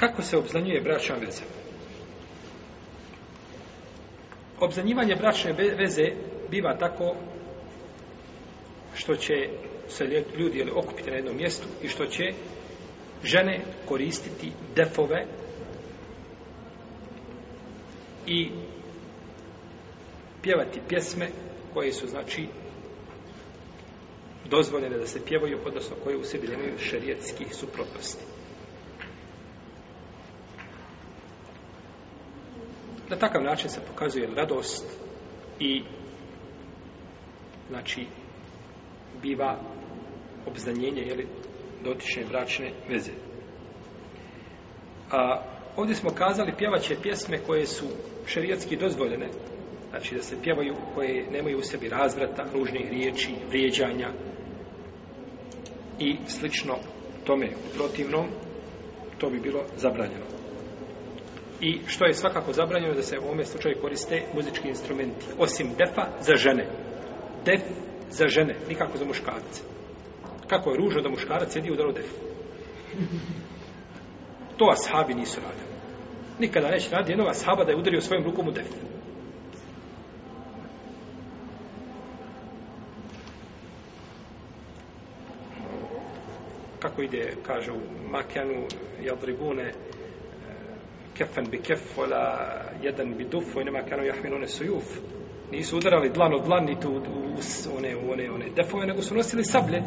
Kako se obznanjuje bračna veza? Obznanjivanje bračne veze biva tako što će se ljudi ili okupiti na jednom mjestu i što će žene koristiti defove i pjevati pjesme koje su znači dozvoljene da se pjevaju odnosno koje u sebi nemaju šerijetskih suprotnosti. Na takav način se pokazuje radost i znači biva obznanjenje jeli, dotične bračne veze. A, ovdje smo kazali pjevaće pjesme koje su šerijatski dozvoljene, znači da se pjevaju koje nemaju u sebi razvrata, ružnih riječi, vrijeđanja i slično tome. U protivnom, to bi bilo zabranjeno i što je svakako zabranjeno da se u ovome slučaju koriste muzički instrumenti, osim defa za žene. Def za žene, nikako za muškarce. Kako je ružno da muškarac sedi u daru defu. To ashabi nisu radili. Nikada neće raditi jednog ashaba da je udario svojim rukom u defu. kako ide, kaže u Makjanu, Jadribune, kefen bi kef, vola jedan bi duf, vojnema kanu jahmin one sujuf. Nisu udarali dlan od dlan, niti u, u, u one, u one, one defove, nego su nosili sablje.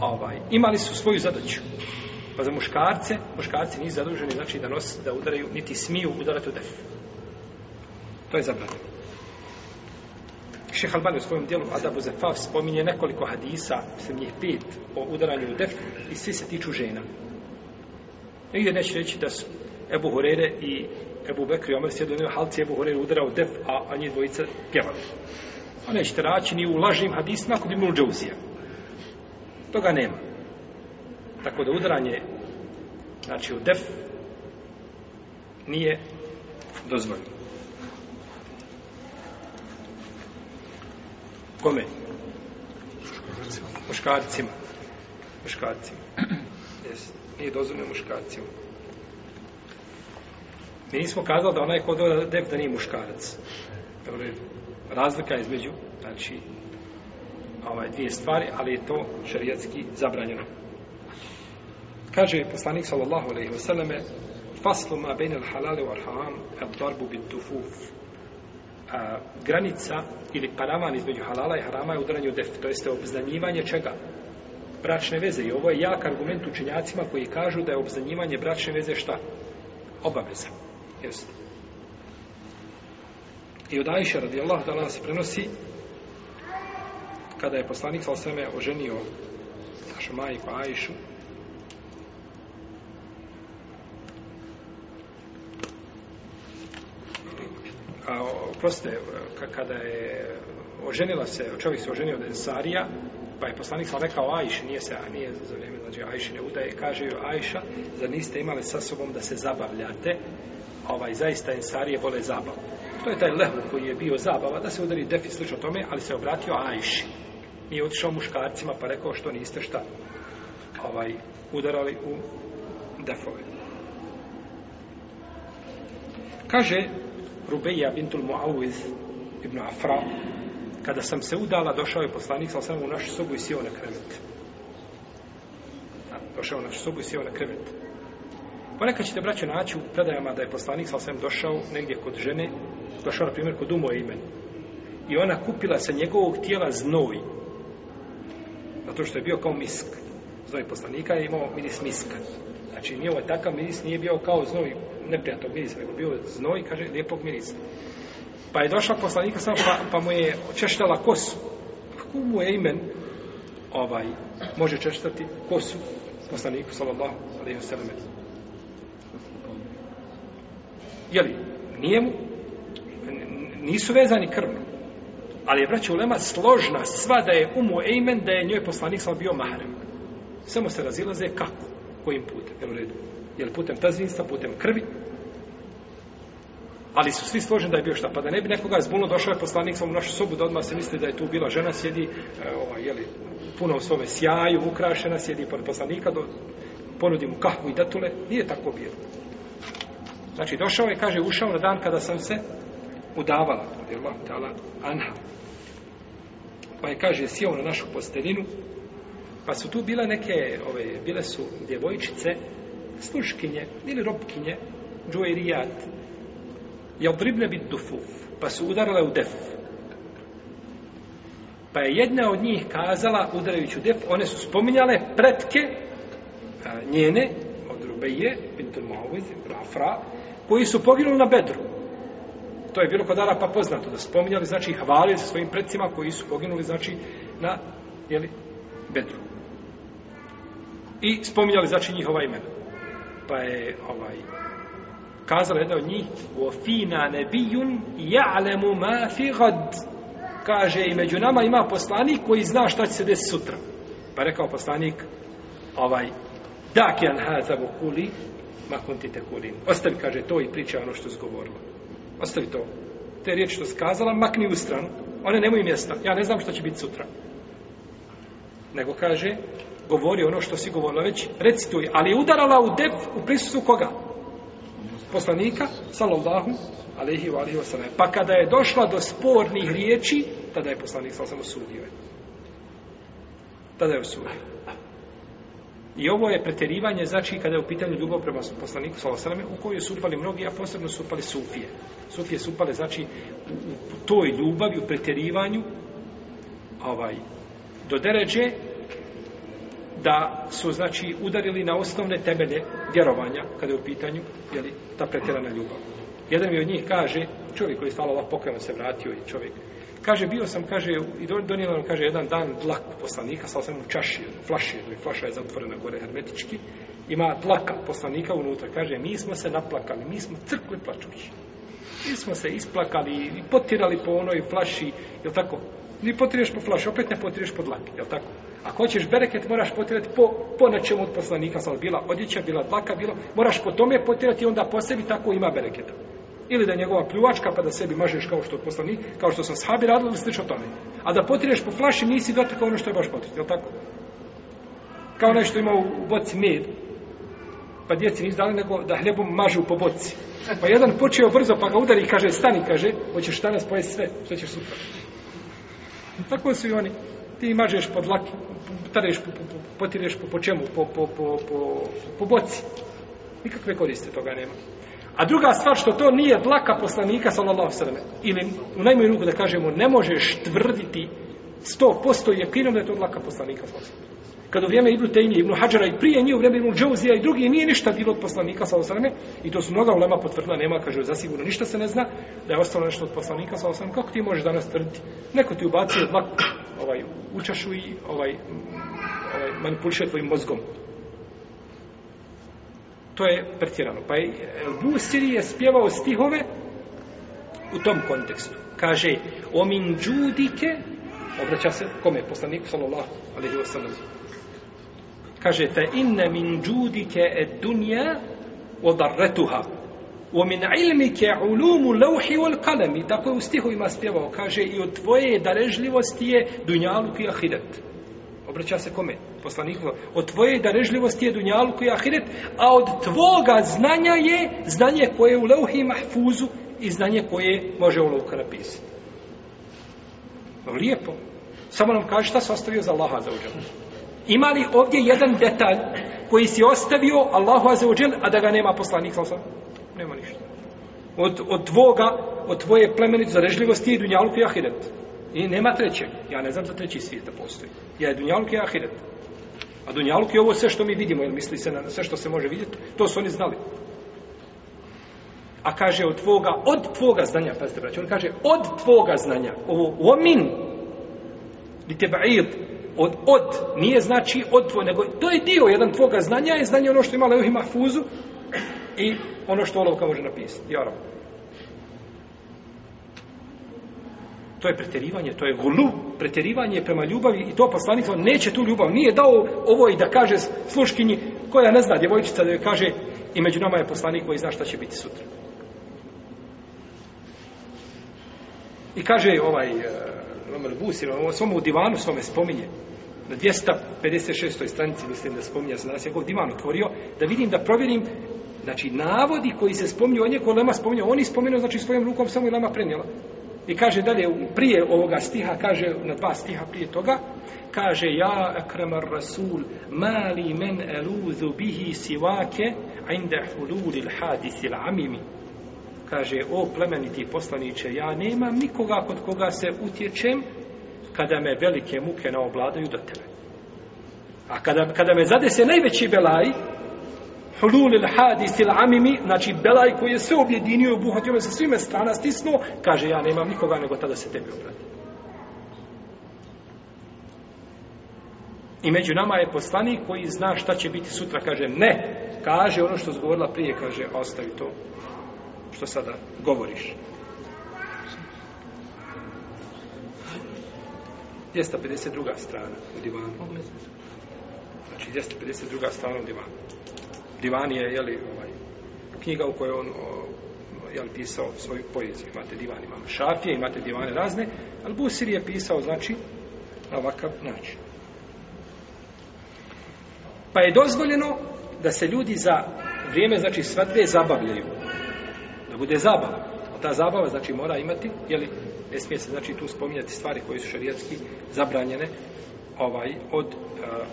Ovaj, imali su svoju zadaću. Pa za muškarce, muškarci nisu zaduženi, znači da nos, da udaraju, niti smiju udarati u def. To je zabranjeno. Šeha Albani u svojom dijelu Adabu Zefav spominje nekoliko hadisa, mislim njih pet, o udaranju u def i svi se tiču žena. Nigdje neće reći da su Ebu Hurere i Ebu Bekri Omer sjedili u halci, Ebu Hurere udarao def, a, a njih dvojica pjevali. A nećete naći ni u lažnim hadisima kod Ibnul Džauzija. Toga nema. Tako da udaranje znači u def nije dozvoljeno. Kome? Muškarcima. Muškarcima. Muškarcima abdest. Nije dozvoljeno muškarcima. Mi nismo kazali da onaj kod deb da nije muškarac. Dobre, razlika između, znači, ovaj, dvije stvari, ali je to šarijetski zabranjeno. Kaže poslanik sallallahu alaihi wa sallame faslu ma bejnil halale u arhaam el darbu bit tufuf A, granica ili paravan između halala i harama je udaranje u def, to jeste obznanjivanje čega? bračne veze. I ovo je jak argument učenjacima koji kažu da je obzanjivanje bračne veze šta? Obaveza. Jesu. I od Ajša radi Allah da nas prenosi kada je poslanik sa osveme oženio našu majku Ajšu a proste kada je oženila se čovjek se oženio od Ensarija Pa je poslanik sam rekao Ajši, nije se, a nije za vrijeme, znači Ajši ne udaje, kaže joj Ajša, za niste imali sa sobom da se zabavljate, ovaj, zaista Ensarije vole zabavu. To je taj lehu koji je bio zabava, da se udari defi slično tome, ali se obratio Ajši. Nije otišao muškarcima pa rekao što niste šta ovaj, udarali u defove. Kaže Rubeja bintul Muawiz ibn Afra, kada sam se udala, došao je poslanik sa osam u našu sobu i sjeo na krevet. Došao u našu sobu i sjeo na krevet. Ponekad ćete, braćo, naći u predajama da je poslanik sa osam došao negdje kod žene, došao, na primjer, kod umoj imen. I ona kupila sa njegovog tijela znoj. Zato što je bio kao misk. Znoj poslanika je imao miris miska. Znači, nije ovaj takav miris, nije bio kao znoj neprijatnog mirisa, nego bio znoj, kaže, lijepog mirisa. Pa je došla poslanika sam, pa, pa mu je češljala kosu. Pa kako mu je imen ovaj, može češtati kosu poslaniku sallallahu alaihi wa sallam. Jeli, nije mu, nisu vezani krvno. Ali je braća ulema složna sva da je umu ejmen da je njoj poslanik sallam bio maharem. Samo se razilaze kako, kojim putem, jel u redu? Jel putem tazvinstva, putem krvi, Ali su svi složeni da je bio šta. Pa da ne bi nekoga zbuno došao je poslanik samo u našu sobu da odmah se misli da je tu bila žena sjedi e, ovaj, jeli, puno u svome sjaju, ukrašena, sjedi pored poslanika, do, ponudi mu kahvu i datule. Nije tako bilo. Znači, došao je, kaže, ušao na dan kada sam se udavala. Allah, tala, anha. Pa je, kaže, sjeo na našu posteljinu. Pa su tu bile neke, ove, bile su djevojčice, sluškinje ili robkinje, džuerijat, je obribne bit dufu, pa su udarale u def. Pa je jedna od njih kazala, udarajući u def, one su spominjale pretke a, njene, od Rubeje, Bintur Mahovic, Rafra, koji su poginuli na bedru. To je bilo kod Arapa poznato, da spominjali, znači, hvalili se svojim predcima koji su poginuli, znači, na, jeli, bedru. I spominjali, znači, njihova imena. Pa je, ovaj, kazala jedna od njih وَفِينَا نَبِيٌ يَعْلَمُ مَا فِي غَدْ kaže i među nama ima poslanik koji zna šta će se desiti sutra pa rekao poslanik ovaj dak jan haza vokuli ma kuntite kulin ostavi kaže to i priča ono što zgovorila ostavi to te riječi što skazala makni u stranu one nemoj mjesta ja ne znam što će biti sutra nego kaže govori ono što si govorila već reci to ali je udarala u dep u prisutu koga poslanika, sallallahu alaihi wa alaihi wa sallam. Pa kada je došla do spornih riječi, tada je poslanik sallallahu osudio je. Tada je osudio. I ovo je preterivanje, znači, kada je u pitanju ljubav prema poslaniku, sallallahu alaihi wa sallam, u kojoj su upali mnogi, a posebno su upali sufije. Sufije su upale, znači, u toj ljubavi, u preterivanju, ovaj, do deređe da su znači udarili na osnovne temelje vjerovanja kada je u pitanju je li ta pretjerana ljubav. Jedan mi od njih kaže, čovjek koji je stalo ovak pokajno se vratio i čovjek, kaže, bio sam, kaže, i donijela nam, kaže, jedan dan dlak poslanika, stalo sam u čaši, u flaši, u flaša je zatvorena gore hermetički, ima dlaka poslanika unutra, kaže, mi smo se naplakali, mi smo crkli plačući. Mi smo se isplakali i potirali po onoj flaši, je tako, Ni potiriješ po flaši, opet ne potiriješ po dlaki, je tako? Ako hoćeš bereket, moraš potirati po, po načemu od poslanika, sad bila odjeća, bila dlaka, bilo, moraš po tome potirati i onda po sebi tako ima bereketa. Ili da je njegova pljuvačka, pa da sebi mažeš kao što poslanik, kao što sam sahabi radili, ili slično tome. A da potiriješ po flaši, nisi dotakao ono što je baš potriti, je tako? Kao nešto ima u boci med, pa djeci nisi dali nego da hljebom mažu po boci. Pa jedan počeo brzo, pa ga udari i kaže, stani, kaže, hoćeš danas pojesti sve, što ćeš sutra. Tako su i oni. Ti mažeš pod laki, tareš, po, po, po, potireš po, po čemu? Po, po, po, po, po boci. Nikakve koriste toga nema. A druga stvar što to nije dlaka poslanika sallallahu sallam. Ili u najmoj ruku da kažemo ne možeš tvrditi 100% jepinom da je to dlaka poslanika sallallahu sallam kad u vrijeme Ibnu Tejmije, Ibnu Hadžara i prije nje u vrijeme Ibnu Džauzija i drugi nije ništa bilo od poslanika sa osrame i to su mnoga ulema potvrdila, nema, kaže, za sigurno ništa se ne zna da je ostalo nešto od poslanika sa osrame kako ti možeš danas tvrditi? Neko ti ubacio dlaku ovaj, u čašu i ovaj, ovaj, manipuliše tvojim mozgom to je pretjerano pa je Bu Siri je spjevao stihove u tom kontekstu kaže, o min džudike Obraća se kome? Poslaniku sallallahu alaihi wa sallam. Kaže, fe inne min džudike ed dunja odarretuha. O min ilmike ulumu lauhi wal kalemi. Tako je u stihovima spjevao. Kaže, i od tvoje darežljivosti je dunjaluk i ahiret. Obraća se kome? Poslaniku. Od tvoje darežljivosti je dunjaluk i ahiret, a od tvoga znanja je znanje koje je u leuhi mahfuzu i znanje koje može u leuhu napisati. Lijepo. Samo nam kaže šta se ostavio za Allaha za uđel. Ima li ovdje jedan detalj koji si ostavio Allahu za uđel, a da ga nema poslanik sa osam? Nema ništa. Od, od tvoga, od tvoje plemenicu za režljivosti je Dunjaluk i Ahiret. I nema trećeg. Ja ne znam za treći svijet da postoji. Ja je Dunjaluk i Ahiret. A Dunjaluk je ovo sve što mi vidimo, jer misli se na sve što se može vidjeti. To su oni znali a kaže od tvoga, od tvoga znanja, pazite braći, on kaže od tvoga znanja, ovo omin, vidite ba'id, od, od, nije znači od tvoj, nego to je dio jedan tvoga znanja, je znanje ono što ima Leuhi Mahfuzu i ono što Olovka može napisati, jara. To je pretjerivanje, to je gulu, pretjerivanje prema ljubavi i to poslanik neće tu ljubav, nije dao ovo i da kaže sluškinji koja ne zna, djevojčica da joj kaže i među nama je poslanik koji zna šta će biti sutra. I kaže ovaj Lomar eh, uh, Busir, ovo svom u divanu svome spominje, na 256. stranici, mislim da spominje, ja sam danas jakog divan otvorio, da vidim, da provjerim, znači, navodi koji se spominju, on je ko Lama spominje, on je spominio, znači, svojom rukom samo je Lama prenijela. I kaže dalje, prije ovoga stiha, kaže na dva stiha prije toga, kaže, ja akramar rasul, mali men eluzu bihi sivake, inda hululil hadisil amimi kaže, o plemeniti poslaniće, ja nemam nikoga kod koga se utječem kada me velike muke naobladaju do tebe. A kada, kada me zade se najveći belaj, hlul il hadis il amimi, znači belaj koji je sve objedinio i obuhatio me sa svime strana stisnuo, kaže, ja nemam nikoga nego tada se tebi obladi. I među nama je poslanik koji zna šta će biti sutra, kaže, ne, kaže ono što zgovorila prije, kaže, ostavi to što sada govoriš. 252. strana u divanu. Znači, 252. strana u divanu. Divan je, jeli, ovaj, knjiga u kojoj on, o, jeli, pisao svoju poeziju. Imate divan, imamo šafije, imate divane razne, ali Busir je pisao, znači, na ovakav način. Pa je dozvoljeno da se ljudi za vrijeme, znači, svatve zabavljaju da bude zabava. A ta zabava znači mora imati, je li ne smije se znači tu spominjati stvari koje su šerijatski zabranjene ovaj od a,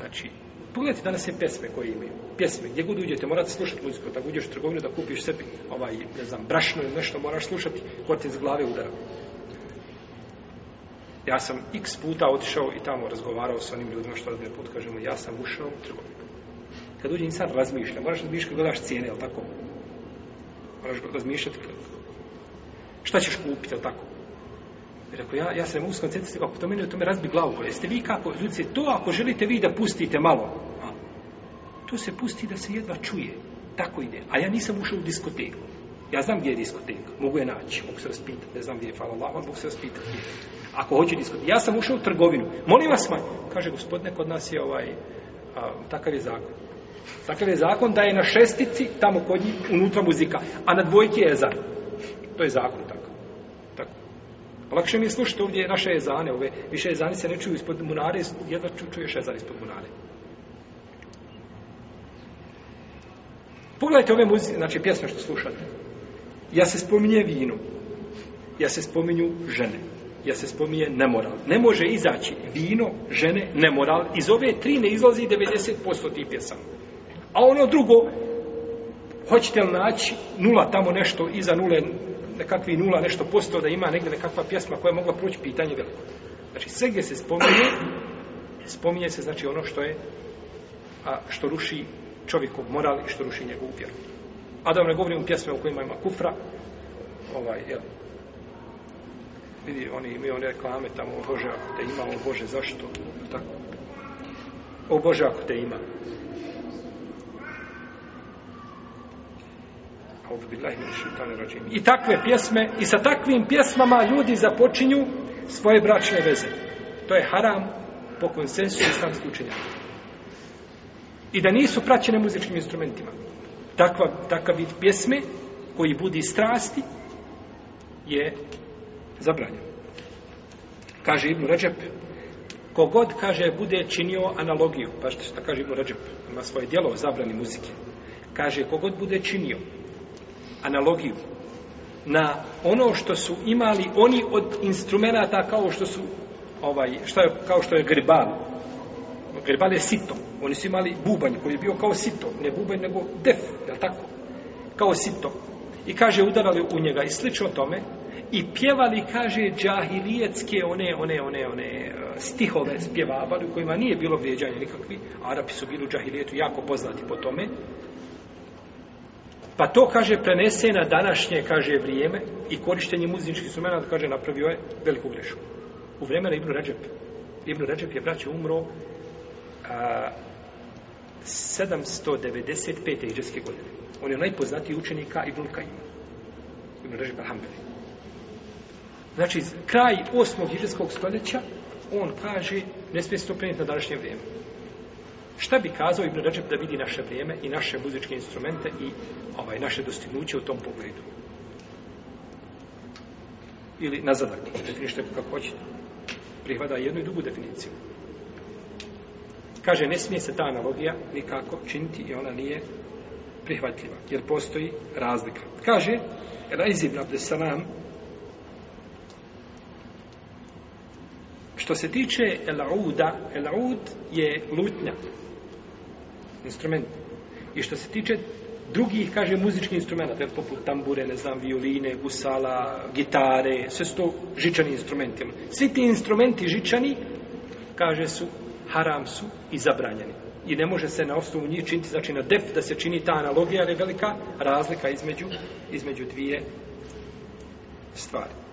znači pogledajte danas je pjesme koje imaju. Pjesme, gdje god uđete, morate slušati muziku, tako uđeš u trgovinu da kupiš sebi ovaj, ne znam, brašno ili nešto, moraš slušati, ko te iz glave udara. Ja sam x puta otišao i tamo razgovarao sa onim ljudima što razne put, kažemo, ja sam ušao u trgovinu. Kad uđe insan razmišlja, moraš razmišljati, gledaš cijene, je tako? moraš razmišljati šta ćeš kupiti, ali tako. Rekao, ja, ja se ne mogu skoncentrati, ako to meni o tome razbi glavu, ali pa jeste vi kako, ljudi to ako želite vi da pustite malo, a, to se pusti da se jedva čuje, tako ide, a ja nisam ušao u diskoteku, ja znam gdje je diskotek, mogu je naći, mogu se raspitati, ne znam gdje je, hvala Allah, ali mogu se raspitati, ako hoće diskotek, ja sam ušao u trgovinu, molim vas manj, kaže gospodine, kod nas je ovaj, a, takav je zakon, Takav je zakon da je na šestici tamo kod njih unutra muzika, a na dvojki je ezan. To je zakon tako. tako. Lakše mi je slušati ovdje naše ezane, ove više ezani se ne čuju ispod munare, jedva ču, čuješ ezan ispod munare. Pogledajte ove muzi, znači pjesme što slušate. Ja se spominje vinu, ja se spominju žene, ja se spominje nemoral. Ne može izaći vino, žene, nemoral. Iz ove tri ne izlazi 90% tih pjesama. A ono drugo, hoćete li naći nula tamo nešto, iza nule, nekakvi nula, nešto postao da ima negdje nekakva pjesma koja je mogla proći pitanje veliko. Znači, sve gdje se spominje, spominje se znači ono što je, a što ruši čovjekov moral i što ruši njegovu vjeru. A da vam ne govorim pjesme u kojima ima kufra, ovaj, jel, vidi, oni imaju one reklame tamo, o Bože, ako te ima, o Bože, zašto, tako, o Bože, ako te ima, I takve pjesme, i sa takvim pjesmama ljudi započinju svoje bračne veze. To je haram po konsensu islamske učenjaka. I da nisu praćene muzičkim instrumentima. Takva, takav vid pjesme koji budi strasti je zabranjen. Kaže Ibn Ređep, kogod, kaže, bude činio analogiju, pa što kaže Ibn Ređep, ima svoje dijelo o zabrani muzike, kaže, kogod bude činio analogiju na ono što su imali oni od instrumenta kao što su ovaj što je kao što je gribal gribal je sito oni su imali bubanj koji je bio kao sito ne bubanj nego def je tako kao sito i kaže udarali u njega i slično tome i pjevali kaže džahilijetske one one one one e, stihove spjevavali kojima nije bilo vrijeđanja nikakvi arapi su bili u džahilijetu jako poznati po tome Pa to, kaže, prenese na današnje, kaže, vrijeme i korištenje muzičkih sumena, kaže, napravio je veliku grešu. U vremena Ibnu Ređep. Ibnu Ređep je, braće, umro a, 795. iđeske godine. On je najpoznatiji učenika Ibnu Kajima. Ibnu Ređep Alhamdulillah. Znači, kraj 8. iđeskog stoljeća, on kaže, ne smije se to prenijeti na današnje vrijeme. Šta bi kazao Ibn Recep da vidi naše vrijeme i naše muzičke instrumente i ovaj naše dostignuće u tom pogledu? Ili na zadatku, definište kako hoćete. Prihvada jednu i drugu definiciju. Kaže, ne smije se ta analogija nikako činiti i ona nije prihvatljiva, jer postoji razlika. Kaže, Elaiz ibn Abdesalam, Što se tiče el-auda, el-aud je lutnja, instrument. I što se tiče drugih, kaže, muzičkih instrumenta, to je poput tambure, ne znam, violine, gusala, gitare, sve su to žičani instrumenti. Svi ti instrumenti žičani, kaže, su haram su i zabranjeni. I ne može se na osnovu njih činiti, znači na def da se čini ta analogija, ali velika razlika između, između dvije stvari.